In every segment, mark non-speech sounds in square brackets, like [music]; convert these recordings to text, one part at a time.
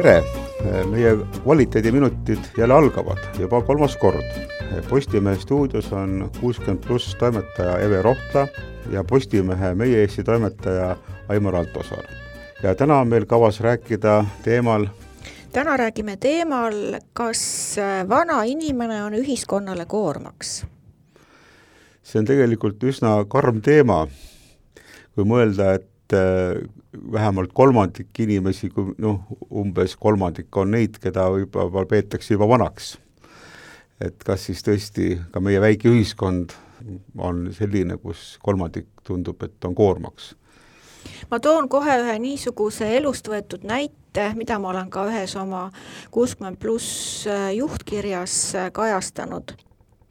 tere, meie kvaliteediminutid jälle algavad juba kolmas kord. Postimehe stuudios on kuuskümmend pluss toimetaja Eve Rohtla ja Postimehe Meie Eesti toimetaja Aimar Altosaar. ja täna on meil kavas rääkida teemal täna räägime teemal, kas vana inimene on ühiskonnale koormaks? see on tegelikult üsna karm teema, kui mõelda, et vähemalt kolmandik inimesi, kui noh, umbes kolmandik on neid, keda võib-olla peetakse juba vanaks. et kas siis tõesti ka meie väike ühiskond on selline, kus kolmandik tundub, et on koormaks? ma toon kohe ühe niisuguse elust võetud näite, mida ma olen ka ühes oma kuuskümmend pluss juhtkirjas kajastanud.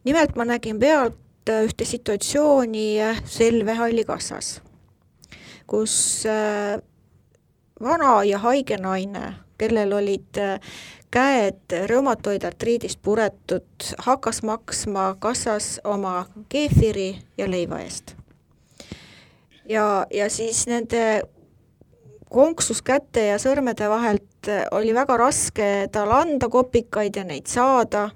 nimelt ma nägin pealt ühte situatsiooni Selve Hallikassas kus äh, vana ja haige naine, kellel olid äh, käed reumatoidartriidist puretud, hakkas maksma kassas oma keefiri ja leiva eest. ja, ja siis nende konksus käte ja sõrmede vahelt äh, oli väga raske tal anda kopikaid ja neid saada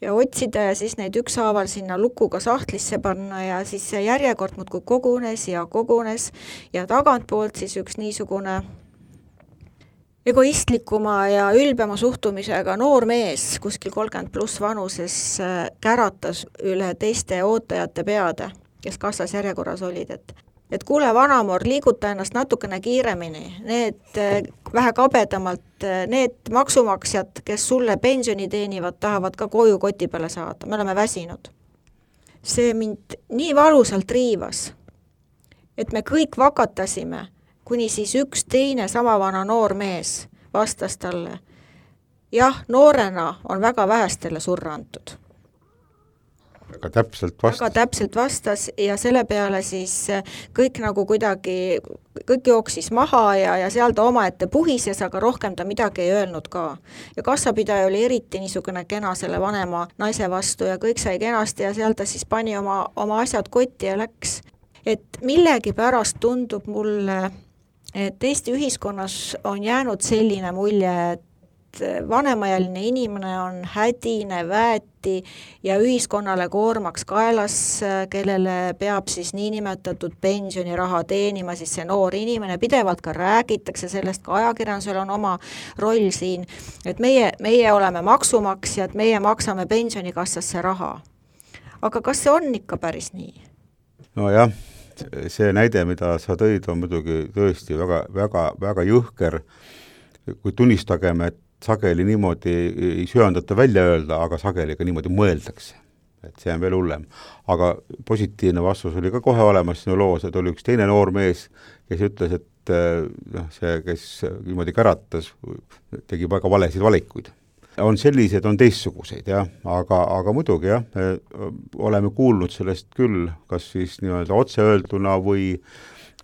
ja otsida ja siis neid ükshaaval sinna lukuga sahtlisse panna ja siis see järjekord muudkui kogunes ja kogunes ja tagantpoolt siis üks niisugune egoistlikuma ja ülbema suhtumisega noor mees, kuskil kolmkümmend pluss vanuses, äh, käratas üle teiste ootajate peade, kes kassas järjekorras olid, et et kuule, vanamoor, liiguta ennast natukene kiiremini, need äh, vähe kabedamalt, äh, need maksumaksjad, kes sulle pensioni teenivad, tahavad ka koju koti peale saada, me oleme väsinud. see mind nii valusalt riivas, et me kõik vakatasime, kuni siis üks teine sama vana noor mees vastas talle, jah, noorena on väga vähestele surra antud väga täpselt vastas. väga täpselt vastas ja selle peale siis äh, kõik nagu kuidagi, kõik jooksis maha ja, ja seal ta omaette puhises, aga rohkem ta midagi ei öelnud ka. ja kassapidaja oli eriti niisugune kena selle vanema naise vastu ja kõik sai kenasti ja seal ta siis pani oma, oma asjad kotti ja läks. et millegipärast tundub mulle, et Eesti ühiskonnas on jäänud selline mulje, et vanemaealine inimene on hädine, väeti ja ühiskonnale koormaks kaelas, kellele peab siis niinimetatud pensioniraha teenima siis see noor inimene, pidevalt ka räägitakse sellest, ka ajakirjandusel on oma roll siin, et meie, meie oleme maksumaksjad, meie maksame pensionikassasse raha. aga kas see on ikka päris nii? nojah, see näide, mida sa tõid, on muidugi tõesti väga, väga, väga jõhker, kui tunnistagem, et sageli niimoodi ei söandata välja öelda, aga sageli ka niimoodi mõeldakse. et see on veel hullem. aga positiivne vastus oli ka kohe olemas sinu loos, et oli üks teine noor mees, kes ütles, et eh, noh, see, kes niimoodi käratas, tegi väga valesid valikuid. on selliseid, on teistsuguseid jah, aga, aga muidugi jah, oleme kuulnud sellest küll, kas siis nii-öelda otseöelduna või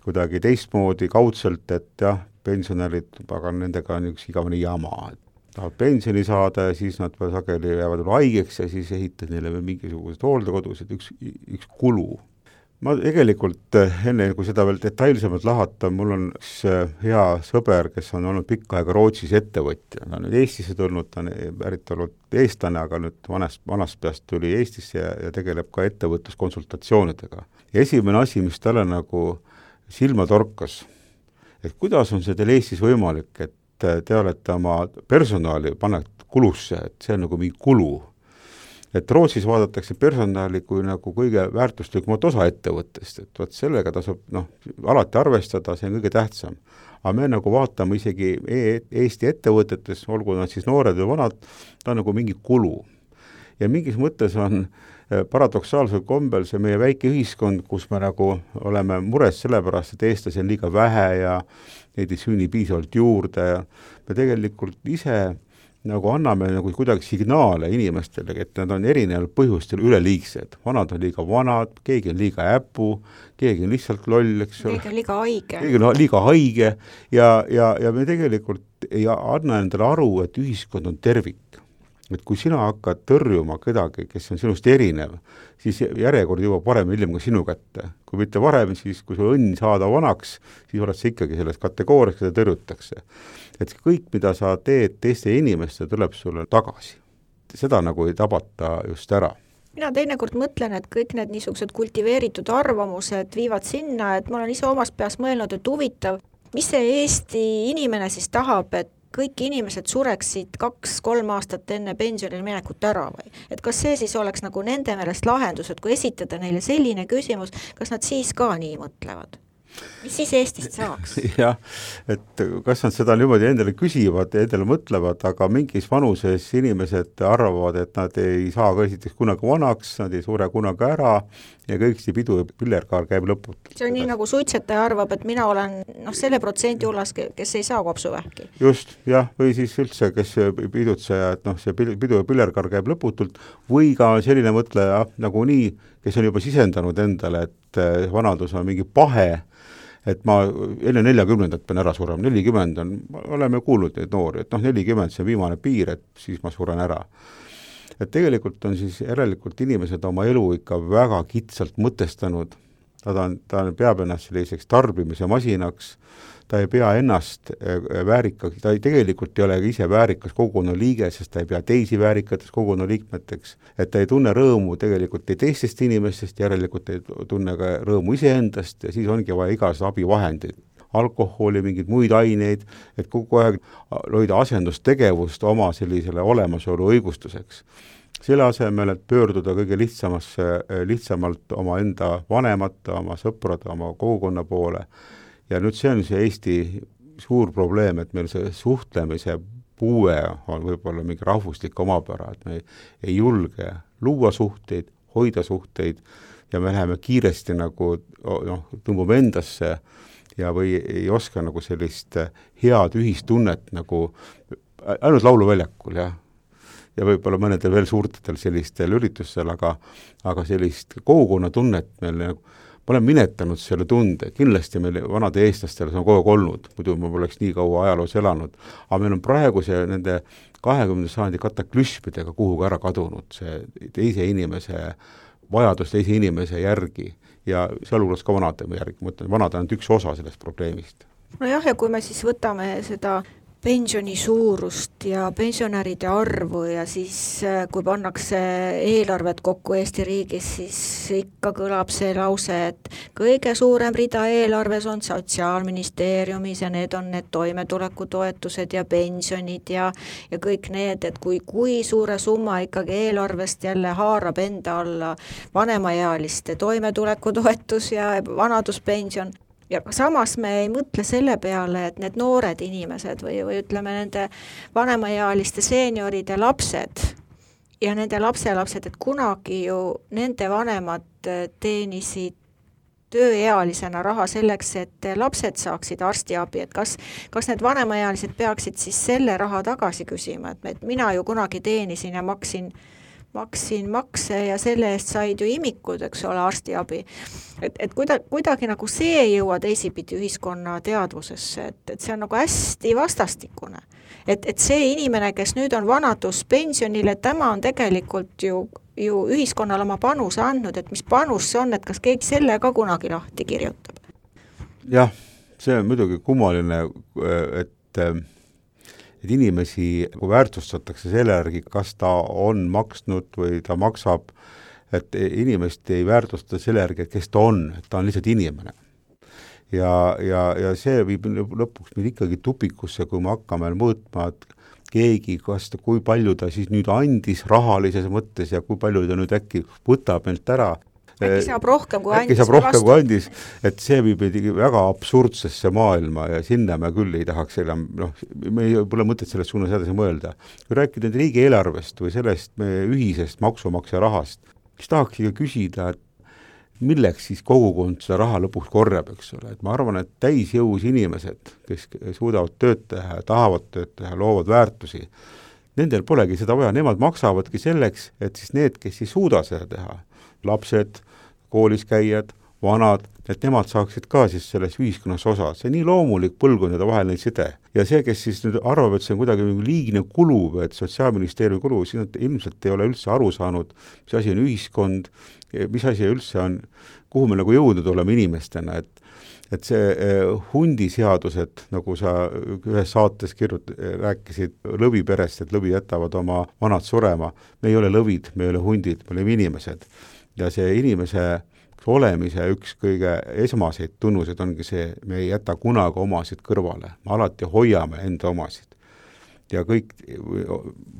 kuidagi teistmoodi, kaudselt, et jah, pensionärid, aga nendega on üks igavene jama, et tahavad pensioni saada ja siis nad sageli jäävad võib-olla haigeks ja siis ehitad neile veel mingisugused hooldekodused, üks, üks kulu. ma tegelikult enne, kui seda veel detailsemalt lahata, mul on üks äh, hea sõber, kes on olnud pikka aega Rootsis ettevõtja, ta on nüüd Eestisse tulnud, ta on päritolult eestlane, aga nüüd vanast, vanast peast tuli Eestisse ja, ja tegeleb ka ettevõtluskonsultatsioonidega. esimene asi, mis talle nagu silma torkas, et kuidas on see teil Eestis võimalik, et et te olete oma personali, panete kulusse, et see on nagu mingi kulu. et Rootsis vaadatakse personali kui nagu kõige väärtuslikumat osa ettevõttest, et vot sellega tasub noh, alati arvestada, see on kõige tähtsam. aga me nagu vaatame isegi e Eesti ettevõtetes, olgu nad siis noored või vanad, ta on nagu mingi kulu. ja mingis mõttes on eh, paradoksaalsel kombel see meie väike ühiskond, kus me nagu oleme mures selle pärast, et eestlasi on liiga vähe ja neid ei sünni piisavalt juurde ja me tegelikult ise nagu anname nagu kuidagi signaale inimestele, et nad on erineval põhjustel üleliigsed. vanad on liiga vanad, keegi on liiga äpu, keegi on lihtsalt loll, eks ole. keegi on liiga haige. keegi on liiga haige ja, ja, ja me tegelikult ei anna endale aru, et ühiskond on tervik. Et kui sina hakkad tõrjuma kedagi, kes on sinust erinev, siis järjekord jõuab varem või hiljem ka sinu kätte. kui mitte varem, siis kui sul õnn saada vanaks, siis oled sa ikkagi selles kategoorias, keda tõrjutakse. et kõik, mida sa teed teiste inimestele, tuleb sulle tagasi. seda nagu ei tabata just ära mina teinekord mõtlen, et kõik need niisugused kultiveeritud arvamused viivad sinna, et ma olen ise omas peas mõelnud, et huvitav, mis see Eesti inimene siis tahab, et kõik inimesed sureksid kaks-kolm aastat enne pensionile minekut ära või? et kas see siis oleks nagu nende meelest lahendus, et kui esitada neile selline küsimus, kas nad siis ka nii mõtlevad? Mis siis Eestist saaks? [laughs] jah, et kas nad seda niimoodi endale küsivad ja endale mõtlevad, aga mingis vanuses inimesed arvavad, et nad ei saa ka esiteks kunagi vanaks, nad ei sure kunagi ära ja kõik see pidu ja pillerkaar käib lõputult. see on nii, nagu suitsetaja arvab, et mina olen noh, selle protsendi hulgas, kes ei saa kopsuvähki. just, jah, või siis üldse, kes pidutseja, et noh, see pidu ja pillerkaar käib lõputult, või ka selline mõtleja nagunii, kes on juba sisendanud endale, et eh, vanadus on mingi pahe, et ma enne neljakümnendat pean ära surema, nelikümmend on, oleme kuulnud neid noori, et noh, nelikümmend, see on viimane piir, et siis ma suren ära. et tegelikult on siis järelikult inimesed oma elu ikka väga kitsalt mõtestanud, nad on, ta peab ennast selliseks tarbimise masinaks, ta ei pea ennast äh, väärikaks, ta ei, tegelikult ei ole ise väärikas kogukonna liige, sest ta ei pea teisi väärikateks kogukonna liikmeteks, et ta ei tunne rõõmu tegelikult ei teistest inimestest, järelikult ei tunne ka rõõmu iseendast ja siis ongi vaja igasuguseid abivahendeid alkoholi, mingeid muid aineid, et kogu aeg hoida asendustegevust oma sellisele olemasolu õigustuseks. selle asemel, et pöörduda kõige lihtsamasse, lihtsamalt omaenda vanemate, oma sõprade, oma kogukonna poole, ja nüüd see on see Eesti suur probleem, et meil see suhtlemise puue on võib-olla mingi rahvuslik omapära, et me ei, julge luua suhteid, hoida suhteid ja me läheme kiiresti nagu noh, tõmbume endasse ja või ei oska nagu sellist head ühistunnet nagu ainult lauluväljakul, jah, ja võib-olla mõnedel veel suurtel sellistel üritustel, aga aga sellist kogukonnatunnet meil nagu ma olen minetanud selle tunde, kindlasti meil vanade eestlastel see on kogu aeg olnud, muidu ma poleks nii kaua ajaloos elanud, aga meil on praegu see nende kahekümnenda sajandi kataklüsmidega kuhugi ära kadunud, see teise inimese vajadus teise inimese järgi. Ja sealhulgas ka vanade järgi, ma ütlen, vanad on ainult üks osa sellest probleemist. Nojah, ja kui me siis võtame seda pensioni suurust ja pensionäride arvu ja siis, äh, kui pannakse eelarvet kokku Eesti riigis, siis ikka kõlab see lause, et kõige suurem rida eelarves on Sotsiaalministeeriumis ja need on need toimetulekutoetused ja pensionid ja ja kõik need, et kui, kui suure summa ikkagi eelarvest jälle haarab enda alla vanemaealiste toimetulekutoetus ja vanaduspension ja samas me ei mõtle selle peale, et need noored inimesed või, või ütleme, nende vanemaealiste seenioride lapsed ja nende lapselapsed, et kunagi ju nende vanemad äh, teenisid tööealisena raha selleks, et lapsed saaksid arstiabi, et kas, kas need vanemaealised peaksid siis selle raha tagasi küsima, et, et mina ju kunagi teenisin ja maksin äh, maksin makse ja selle eest said ju imikud, eks ole, arstiabi. et, et kuida-, kuidagi nagu see ei jõua teisipidi ühiskonna teadvusesse, et, et see on nagu hästi vastastikune. et, et see inimene, kes nüüd on vanaduspensionil, et tema on tegelikult ju, ju ühiskonnale oma panuse andnud, et mis panus see on, et kas keegi selle ka kunagi lahti kirjutab? jah, see on muidugi kummaline, et et inimesi väärtustatakse selle järgi, kas ta on maksnud või ta maksab, et inimest ei väärtusta selle järgi, et kes ta on, et ta on lihtsalt inimene. ja, ja, ja see viib lõpuks meid ikkagi tupikusse, kui me hakkame mõõtma, et keegi, kas ta, kui palju ta siis nüüd andis rahalises mõttes ja kui palju ta nüüd äkki võtab meilt ära äkki saab rohkem kui andis. äkki saab rohkem kui andis, et see viib meid väga absurdsesse maailma ja sinna me küll ei tahaks enam, noh, meil pole mõtet selles suunas edasi mõelda. kui rääkida nüüd riigieelarvest või sellest meie ühisest maksumaksja rahast, siis tahaks ikka küsida, et milleks siis kogukond seda raha lõpuks korjab, eks ole, et ma arvan, et täisjõus inimesed, kes suudavad tööd teha ja tahavad tööd teha, loovad väärtusi, nendel polegi seda vaja, nemad maksavadki selleks, et siis need, kes ei suuda seda teha, lapsed, koolis käijad, vanad, et nemad saaksid ka siis selles ühiskonnas osa, see nii loomulik põlvkondadevaheline side. ja see, kes siis nüüd arvab, et see on kuidagi mingi liigne kulu või et Sotsiaalministeeriumi kulu, siis nad ilmselt ei ole üldse aru saanud, mis asi on ühiskond, mis asi üldse on, kuhu me nagu jõudnud oleme inimestena, et et see eh, hundiseadused, nagu sa ühes saates kirjut-, rääkisid lõvi perest, et lõvi jätavad oma vanad surema, me ei ole lõvid, me ei ole hundid, me oleme inimesed. Ja see inimese olemise üks kõige esmaseid tunnuseid ongi see, me ei jäta kunagi omasid kõrvale, me alati hoiame enda omasid. ja kõik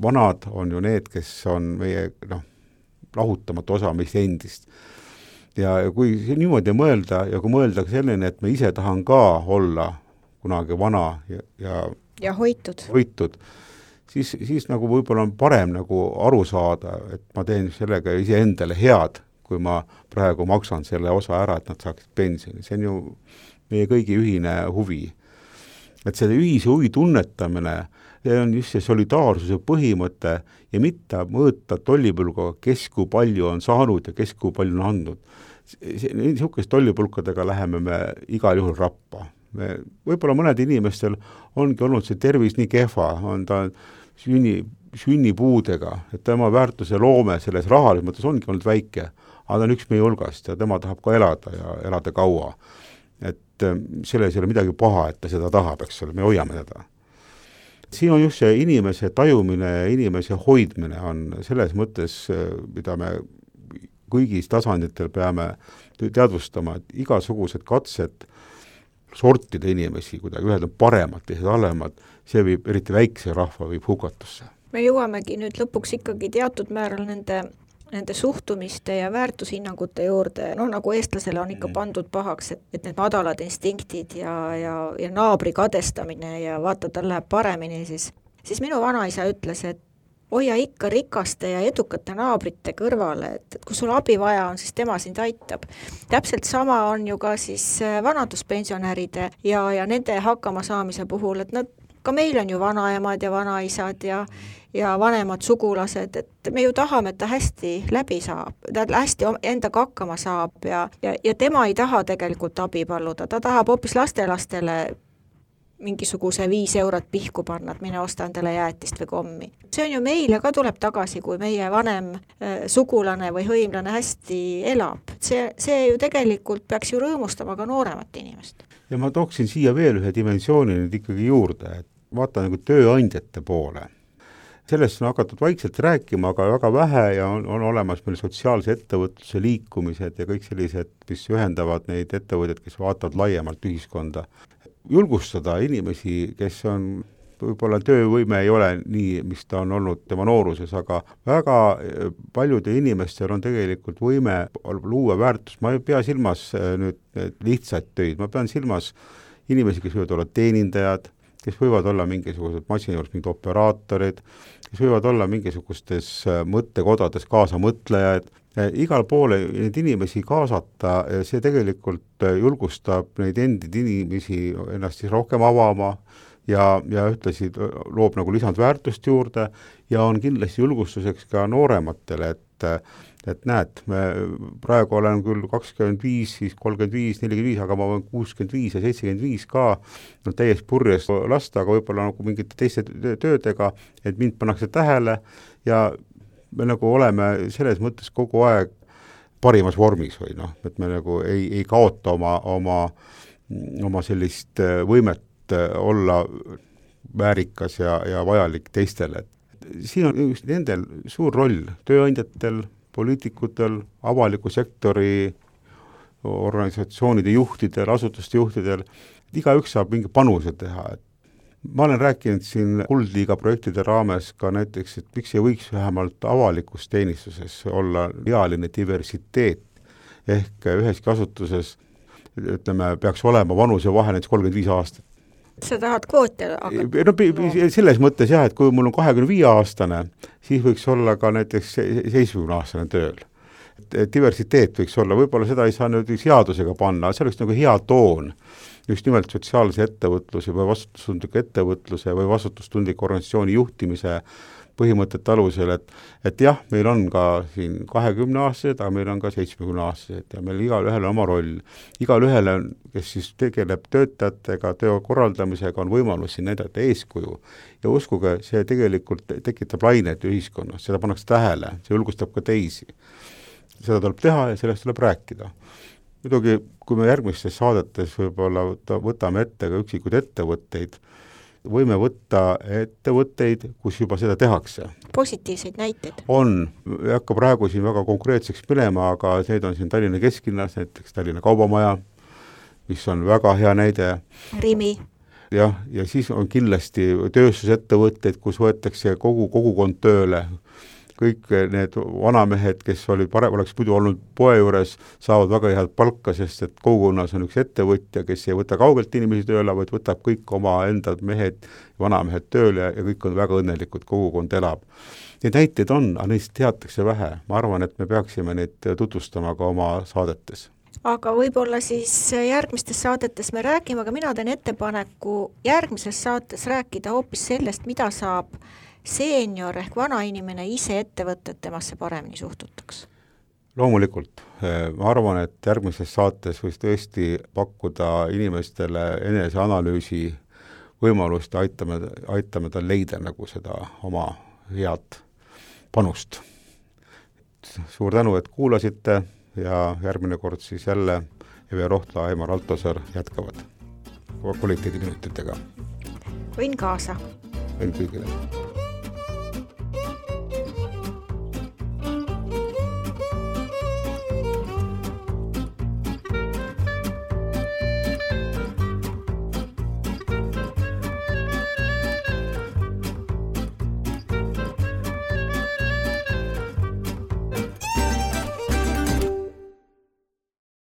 vanad on ju need, kes on meie noh, lahutamatu osa meist endist. ja, ja kui niimoodi mõelda ja kui mõelda ka selleni, et ma ise tahan ka olla kunagi vana ja, ja ja hoitud. hoitud, siis, siis nagu võib-olla on parem nagu aru saada, et ma teen sellega iseendale head, kui ma praegu maksan selle osa ära, et nad saaksid pensioni, see on ju meie kõigi ühine huvi. et selle ühise huvi tunnetamine see on just see solidaarsuse põhimõte ja mitte mõõta tollipulgaga, kes kui palju on saanud ja kes kui palju on andnud. niisugust tollipulkadega läheme me igal juhul rappa. me, võib-olla mõned inimestel ongi olnud see tervis nii kehva, on ta sünni, sünnipuudega, et tema väärtuse loome selles rahalises mõttes ongi olnud väike, aga ta on üks meie hulgast ja tema tahab ka elada ja elada kaua. et selles ei ole midagi paha, et ta seda tahab, eks ole, me hoiame teda siin on just see inimese tajumine ja inimese hoidmine on selles mõttes, mida me kõigis tasanditel peame teadvustama, et igasugused katsed sortida inimesi kuidagi, ühed on paremad, teised halvemad, see viib, eriti väikse rahva, viib hukatusse. me jõuamegi nüüd lõpuks ikkagi teatud määral nende nende suhtumiste ja väärtushinnangute juurde, noh nagu eestlasele on ikka mm. pandud pahaks, et, et need madalad instinktid ja, ja, ja naabri kadestamine ja vaata, tal läheb paremini, siis, siis minu vanaisa ütles, et hoia ikka rikaste ja edukate naabrite kõrvale, et, et kui sul abi vaja on, siis tema sind aitab. täpselt sama on ju ka siis äh, vanaduspensionäride ja, ja nende hakkamasaamise puhul, et nad, ka meil on ju vanaemad ja vanaisad ja ja vanemad sugulased, et me ju tahame, et ta hästi läbi saab, ta hästi endaga hakkama saab ja, ja, ja tema ei taha tegelikult abi paluda, ta tahab hoopis lastelastele mingisuguse viis eurot pihku panna, et mine osta endale jäätist või kommi. see on ju meile ka tuleb tagasi, kui meie vanem äh, sugulane või hõimlane hästi elab, see, see ju tegelikult peaks ju rõõmustama ka nooremat inimest. ja ma tooksin siia veel ühe dimensiooni nüüd ikkagi juurde, et vaata nagu tööandjate poole sellest on hakatud vaikselt rääkima, aga väga vähe ja on, on olemas meil sotsiaalse ettevõtluse liikumised ja kõik sellised, mis ühendavad neid ettevõtjaid, kes vaatavad laiemalt ühiskonda. julgustada inimesi, kes on võib-olla töövõime ei ole nii, mis ta on olnud tema nooruses, aga väga paljudel inimestel on tegelikult võime luua väärtust, ma ei pea silmas äh, nüüd lihtsaid töid, ma pean silmas inimesi, kes võivad olla teenindajad, kes võivad olla mingisugused masina juures mingid operaatorid, kes võivad olla mingisugustes äh, mõttekodades kaasamõtlejaid, äh, igal pool neid inimesi kaasata, see tegelikult äh, julgustab neid endid inimesi ennast siis rohkem avama ja, ja ühtlasi loob nagu lisandväärtust juurde ja on kindlasti julgustuseks ka noorematele, et et näed, me praegu olen küll kakskümmend viis, siis kolmkümmend viis, nelikümmend viis, aga ma olen kuuskümmend viis ja seitsekümmend viis ka, no täiesti purjes lasta, aga võib-olla nagu mingite teiste töödega, et mind pannakse tähele ja me nagu oleme selles mõttes kogu aeg parimas vormis või noh, et me nagu ei, ei kaota oma, oma, oma sellist äh, võimet äh, olla väärikas ja, ja vajalik teistele, et siin on just nendel suur roll, tööandjatel, poliitikutel, avaliku sektori organisatsioonide juhtidel, asutuste juhtidel, et igaüks saab mingi panuse teha, et ma olen rääkinud siin Kuldliiga projektide raames ka näiteks, et miks ei võiks vähemalt avalikus teenistuses olla ealine diversiteet, ehk üheski asutuses ütleme, peaks olema vanusevahe näiteks kolmkümmend viis aastat sa tahad kvoote hakata? no selles mõttes jah, et kui mul on kahekümne viie aastane, siis võiks olla ka näiteks seitsmekümne aastane tööl. diversiteet võiks olla, võib-olla seda ei saa nüüd seadusega panna, see oleks nagu hea toon just nimelt sotsiaalse ettevõtluse või vastutustundliku ettevõtluse või vastutustundliku organisatsiooni juhtimise põhimõtete alusel, et et jah, meil on ka siin kahekümneaastased, aga meil on ka seitsmekümneaastased ja meil igalühel on oma roll. igalühel on, kes siis tegeleb töötajatega, töö korraldamisega, on võimalus siin näidata eeskuju. ja uskuge, see tegelikult tekitab lainet ühiskonnas, seda pannakse tähele, see julgustab ka teisi. seda tuleb teha ja sellest tuleb rääkida muidugi, kui me järgmistes saadetes võib-olla võtame ette ka üksikuid ettevõtteid, võime võtta ettevõtteid, kus juba seda tehakse. positiivseid näiteid? on, ei hakka praegu siin väga konkreetseks minema, aga need on siin Tallinna kesklinnas, näiteks Tallinna Kaubamaja, mis on väga hea näide. Rimi. jah, ja siis on kindlasti tööstusettevõtteid, kus võetakse kogu kogukond tööle, kõik need vanamehed, kes olid parem, oleks muidu olnud poe juures, saavad väga head palka, sest et kogukonnas on üks ettevõtja, kes ei võta kaugelt inimesi tööle, vaid võtab kõik omaenda mehed, vanamehed tööle ja kõik on väga õnnelikud, kogukond elab. Neid näiteid on, aga neist teatakse vähe, ma arvan, et me peaksime neid tutvustama ka oma saadetes aga võib-olla siis järgmistes saadetes me räägime, aga mina teen ettepaneku järgmises saates rääkida hoopis sellest, mida saab seenior ehk vanainimene ise ettevõtte, et temasse paremini suhtutaks? loomulikult, ma arvan, et järgmises saates võiks tõesti pakkuda inimestele eneseanalüüsi võimalust ja aitame, aitame tal leida nagu seda oma head panust. suur tänu, et kuulasite ja järgmine kord siis jälle Eve Rohtla, Aimar Altosaar jätkavad kvaliteediminutitega. võin kaasa. võin kõigile